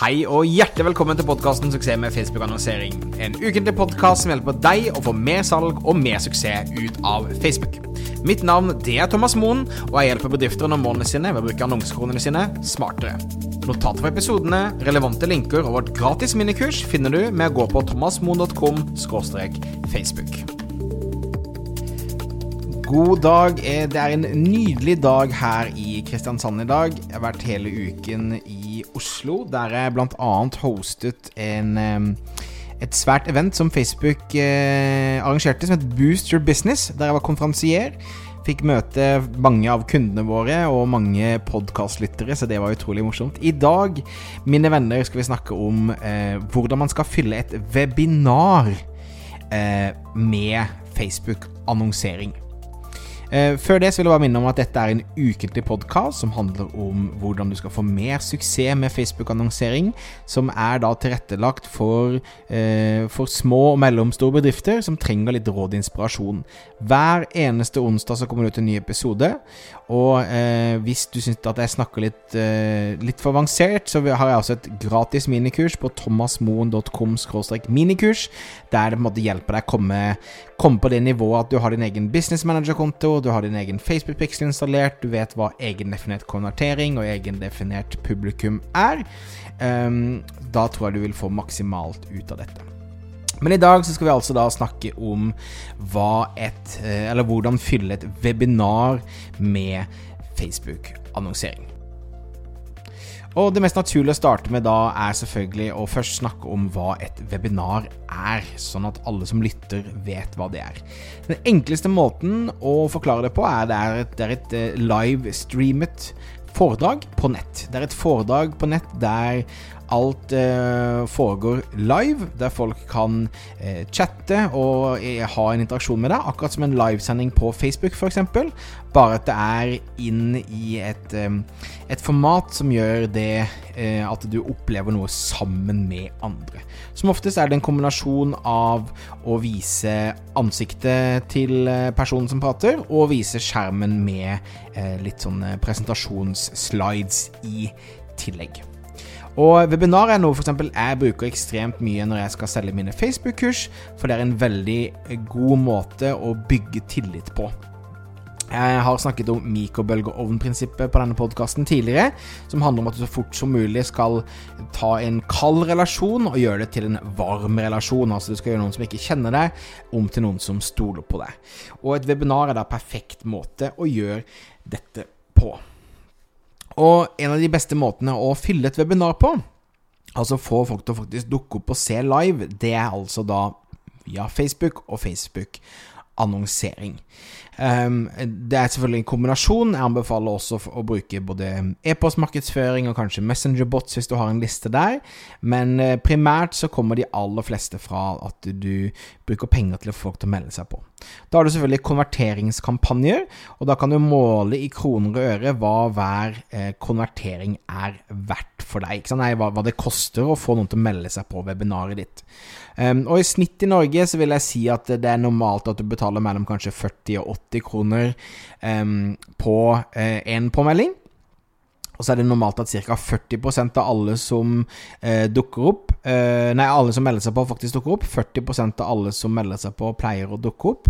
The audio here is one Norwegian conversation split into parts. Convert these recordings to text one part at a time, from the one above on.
Hei og hjertelig velkommen til podkasten 'Suksess med Facebook-annonsering'. En ukentlig podkast som hjelper deg å få mer salg og mer suksess ut av Facebook. Mitt navn det er Thomas Moen, og jeg hjelper bedrifter nå målene sine ved å bruke annonsekronene sine smartere. Notater for episodene, relevante linker og vårt gratis minikurs finner du med å gå på thomasmoen.com facebook. God dag. Det er en nydelig dag her i Kristiansand i dag. Jeg har vært hele uken i Oslo, der jeg bl.a. hostet en, et svært event som Facebook eh, arrangerte, som het Boost Your Business, der jeg var konferansier. Fikk møte mange av kundene våre og mange podkastlyttere, så det var utrolig morsomt. I dag, mine venner, skal vi snakke om eh, hvordan man skal fylle et webinar eh, med Facebook-annonsering. Eh, før det så vil jeg bare minne om at dette er en ukentlig podkast som handler om hvordan du skal få mer suksess med Facebook-annonsering, som er da tilrettelagt for, eh, for små og mellomstore bedrifter som trenger litt råd og inspirasjon. Hver eneste onsdag så kommer det ut en ny episode, og eh, hvis du syns at jeg snakker litt, litt for avansert, så har jeg også et gratis minikurs på thomasmoen.com minikurs, der det på en måte hjelper deg å komme, komme på det nivået at du har din egen business du har din egen Facebook-pixel installert, du vet hva egendefinert konvertering og egendefinert publikum er. Um, da tror jeg du vil få maksimalt ut av dette. Men i dag så skal vi altså da snakke om et, eh, hvordan fylle et webinar med Facebook-annonsering. Og det mest naturlige å starte med da er selvfølgelig å først snakke om hva et webinar er, sånn at alle som lytter vet hva det er. Den enkleste måten å forklare det på er er det er et livestreamet live-streamet foredrag på nett. Det er et foredrag på nett der alt eh, foregår live, der folk kan eh, chatte og eh, ha en interaksjon med deg, akkurat som en livesending på Facebook f.eks. Bare at det er inn i et, eh, et format som gjør det eh, at du opplever noe sammen med andre. Som oftest er det en kombinasjon av å vise ansiktet til eh, personen som prater, og vise skjermen med litt sånn presentasjonsslides i tillegg. Og webinar er noe for eksempel, jeg bruker ekstremt mye når jeg skal selge mine Facebook-kurs, for det er en veldig god måte å bygge tillit på. Jeg har snakket om mikrobølgeovnprinsippet på denne podkasten tidligere, som handler om at du så fort som mulig skal ta en kald relasjon og gjøre det til en varm relasjon. Altså du skal gjøre noen som ikke kjenner deg, om til noen som stoler på deg. Og et webinar er da perfekt måte å gjøre dette på. Og en av de beste måtene å fylle et webinar på, altså få folk til å faktisk dukke opp og se live, det er altså da via Facebook og Facebook-annonsering. Um, det er selvfølgelig en kombinasjon. Jeg anbefaler også å bruke både e-postmarkedsføring og kanskje Messenger-bots hvis du har en liste der, men uh, primært så kommer de aller fleste fra at du bruker penger til å få folk til å melde seg på. Da har du selvfølgelig konverteringskampanjer, og da kan du måle i kroner og øre hva hver eh, konvertering er verdt for deg. Nei, hva, hva, det koster å få noen til å melde seg på webinaret ditt. Um, og i snitt i Norge så vil jeg si at det er normalt at du betaler mellom kanskje 40 og 80 kroner um, på uh, en påmelding. Og så er det normalt at ca. 40% av alle som eh, dukker opp eh, Nei, alle som melder seg på, faktisk dukker opp. 40% av alle som melder seg på, pleier å dukke opp.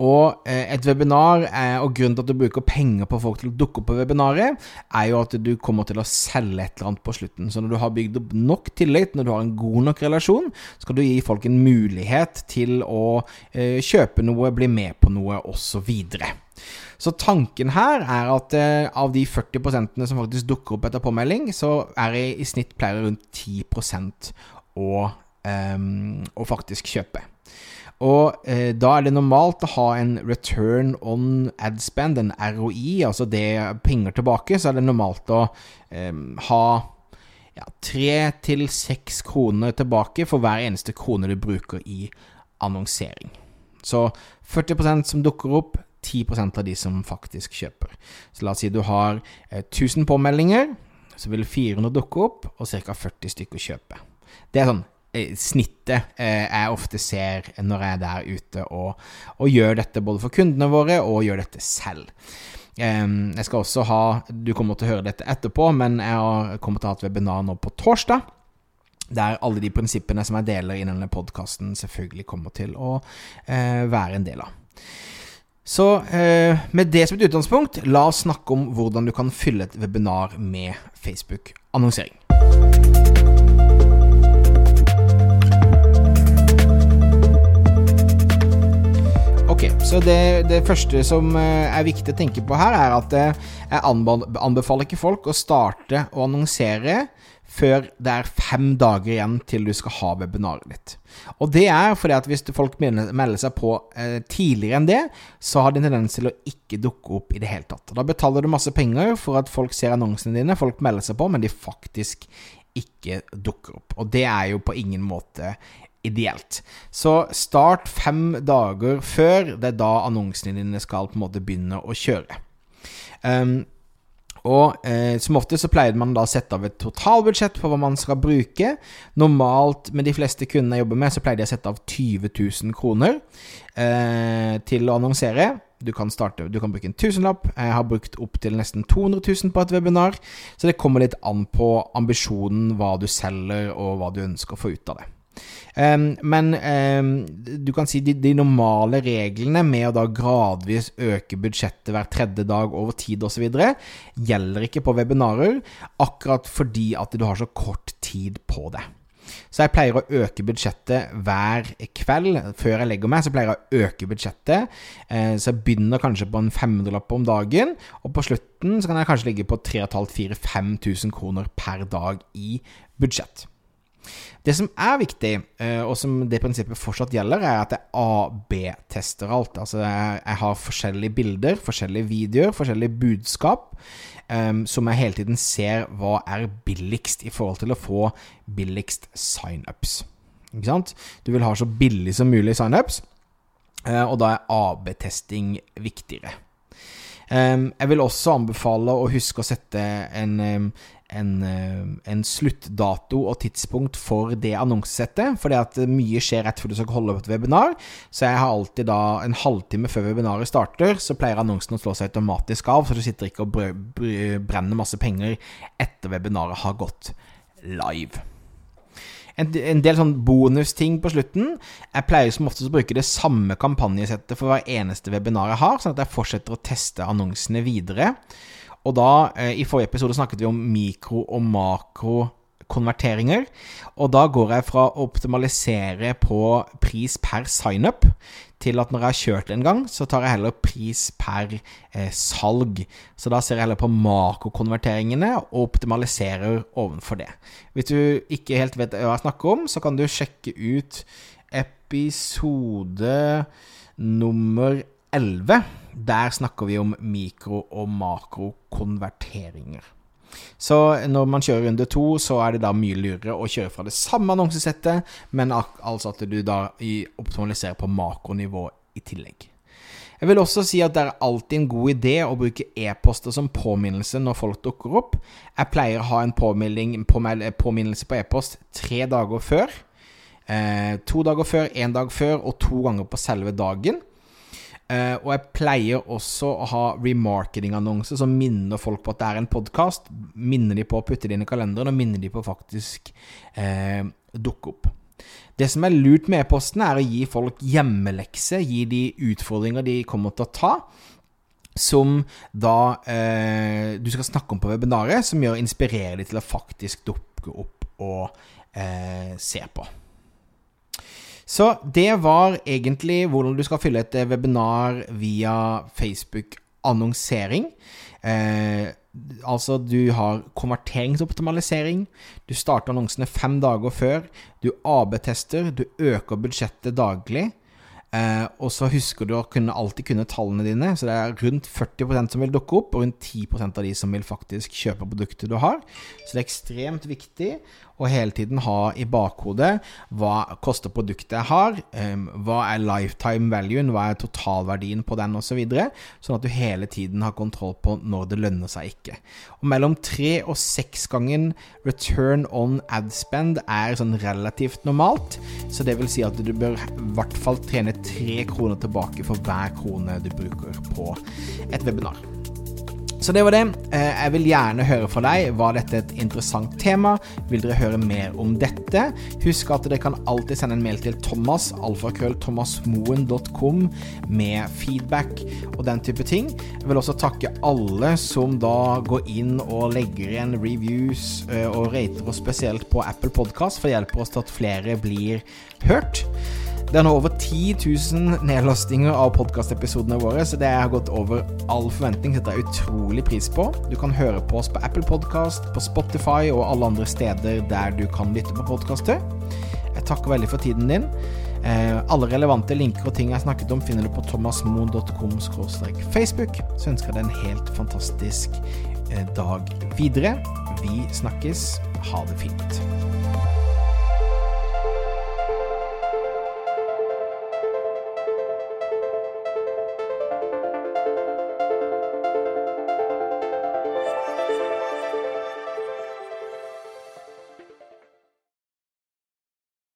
Og eh, et webinar, og grunnen til at du bruker penger på folk til å dukke opp på webinaret, er jo at du kommer til å selge et eller annet på slutten. Så når du har bygd opp nok tillit, når du har en god nok relasjon, skal du gi folk en mulighet til å eh, kjøpe noe, bli med på noe, osv. Så tanken her er at eh, av de 40% som faktisk dukker opp etter påmelding, så er det i snitt pleier rundt 10 å, um, å faktisk kjøpe. Og eh, da er det normalt å ha en return on ad spend, en ROI, altså det penger tilbake, så er det normalt å eh, ha ja, tre til seks kroner tilbake for hver eneste krone du bruker i annonsering. Så 40% som dukker opp, 10% av de som faktisk kjøper. Så la oss si du har eh, 1000 påmeldinger, så vil 400 dukke opp, og ca. 40 stykker kjøpe. Det er sånn snittet eh, jeg ofte ser når jeg er der ute og, og, gjør dette både for kundene våre og gjør dette selv. Jeg skal også ha Du kommer til å høre dette etterpå, men jeg kommer til å ha et webinar nå på torsdag. Der alle de prinsippene som jeg deler i denne podkasten, selvfølgelig kommer til å eh, være en del av. Så eh, med det som et utgangspunkt, la oss snakke om hvordan du kan fylle et webinar med Facebook-annonsering. Ok, så det, det, første som eh, er viktig å tenke på her, er at eh, jeg anbefaler ikke folk å starte å annonsere før det er fem dager igjen til du skal ha webinaret ditt. Og det er fordi at hvis folk melder seg på eh, tidligere enn det, så har de en tendens til å ikke dukke opp i det hele tatt. Da betaler du masse penger for at folk ser annonsene dine, folk melder seg på, men de faktisk ikke dukker opp. Og det er jo på ingen måte ideelt. Så start fem dager før. Det er da annonsene dine skal på en måte begynne å kjøre. Um, og eh, som ofte så pleier man da å sette av et totalbudsjett på hva man skal bruke. Normalt med de fleste kundene jeg jobber med, så pleier de å sette av 20 000 kroner eh, til å annonsere. Du kan, starte, du kan bruke en tusenlapp. Jeg har brukt opptil nesten 200 000 på et webinar. Så det kommer litt an på ambisjonen, hva du selger, og hva du ønsker å få ut av det. Um, men um, du kan si de, de, normale reglene med å da gradvis øke budsjettet hver tredje dag over tid osv. gjelder ikke på webinarer, akkurat fordi at du har så kort tid på det. Så jeg pleier å øke budsjettet hver kveld. Før jeg legger meg, så pleier jeg å øke budsjettet. Eh, så jeg begynner kanskje på en 500-lapp om dagen, og på slutten så kan jeg kanskje ligge på 3500-4000-5000 kroner per dag i budsjett. Det som er viktig, eh, og som det prinsippet fortsatt gjelder, er at jeg AB-tester alt. Altså jeg har forskjellige bilder, forskjellige videoer, forskjellige budskap, um, som jeg hele tiden ser hva er billigst i forhold til å få billigst signups. Ikke sant? Du vil ha så billig som mulig signups, uh, og da er AB-testing viktigere. Um, jeg vil også anbefale å huske å sette en, en, en, sluttdato og tidspunkt for det annonsesettet. Fordi at mye skjer rett før du skal holde opp et webinar. Så jeg har alltid da en halvtime før webinaret starter, så pleier annonsen å slå seg automatisk av, så du sitter ikke og brenner masse penger etter webinaret har gått live en, en del sånn bonusting på slutten. Jeg pleier som oftest å bruke det samme kampanjesettet for hver eneste webinar jeg har, sånn at jeg fortsetter å teste annonsene videre. Og da, eh, I forrige episode snakket vi om mikro- og makrokonverteringer. Og da går jeg fra å optimalisere på pris per signup til at når jeg har kjørt en gang, så tar jeg heller pris per eh, salg. Så da ser jeg heller på makrokonverteringene og optimaliserer ovenfor det. Hvis du ikke helt vet hva jeg snakker om, så kan du sjekke ut episode nummer 11. Der snakker vi om mikro- og makrokonverteringer. Så når man kjører runde to, så er det da mye lurere å kjøre fra det samme annonsesettet, men altså at du da optimaliserer på makronivå i tillegg. Jeg vil også si at det er alltid en god idé å bruke e-poster som påminnelse når folk dukker opp. Jeg pleier å ha en påminnelse på e-post tre dager før. Eh, to dager før, én dag før og to ganger på selve dagen. Uh, og jeg pleier også å ha remarketing-annonser som minner folk på at det er en podkast. Minner de på å putte det inn i kalenderen, og minner de på å faktisk uh, dukke opp. Det som er lurt med e-posten, er å gi folk hjemmelekse, gi de utfordringer de kommer til å ta. Som da uh, du skal snakke om på webinaret, som gjør inspirerer de til å faktisk dukke opp og se på. Så det var egentlig hvordan du skal fylle et eh, webinar via Facebook-annonsering. Eh, altså, du har konverteringsoptimalisering. Du starter annonsene fem dager før. Du AB-tester. Du øker budsjettet daglig. Eh, og så husker du å kunne, alltid kunne tallene dine. Så det er rundt 40% som vil dukke opp, og rundt 10% av de som vil faktisk kjøpe produktet du har. Så det er ekstremt viktig og hele tiden ha i bakhodet hva koster produktet jeg har, hva er lifetime valuen, hva er totalverdien på den osv., så videre, sånn at du hele tiden har kontroll på når det lønner seg ikke. Og mellom tre og seks gangen return on ad spend er sånn relativt normalt, så det vil si at du bør i hvert fall trene tre kroner tilbake for hver krone du bruker på et webinar. Så det var det. Eh, jeg vil gjerne høre fra deg. Var dette et interessant tema? Vil dere høre mer om dette? Husk at dere kan alltid sende en mail til Thomas, alfakrøllthomasmoen.com med feedback og den type ting. Jeg vil også takke alle som da går inn og legger igjen reviews eh, og rater oss spesielt på Apple Podcast, for det hjelper oss til at flere blir hørt. Det er nå over 10 000 nedlastinger av podkastepisodene våre, så det har gått over all forventning. Dette er utrolig pris på. Du kan høre på oss på Apple Podkast, på Spotify og alle andre steder der du kan lytte på podkaster. Jeg takker veldig for tiden din. Eh, alle relevante linker og ting jeg snakket om, finner du på thomasmoen.com Facebook. Så ønsker jeg deg en helt fantastisk eh, dag videre. Vi snakkes. Ha det fint.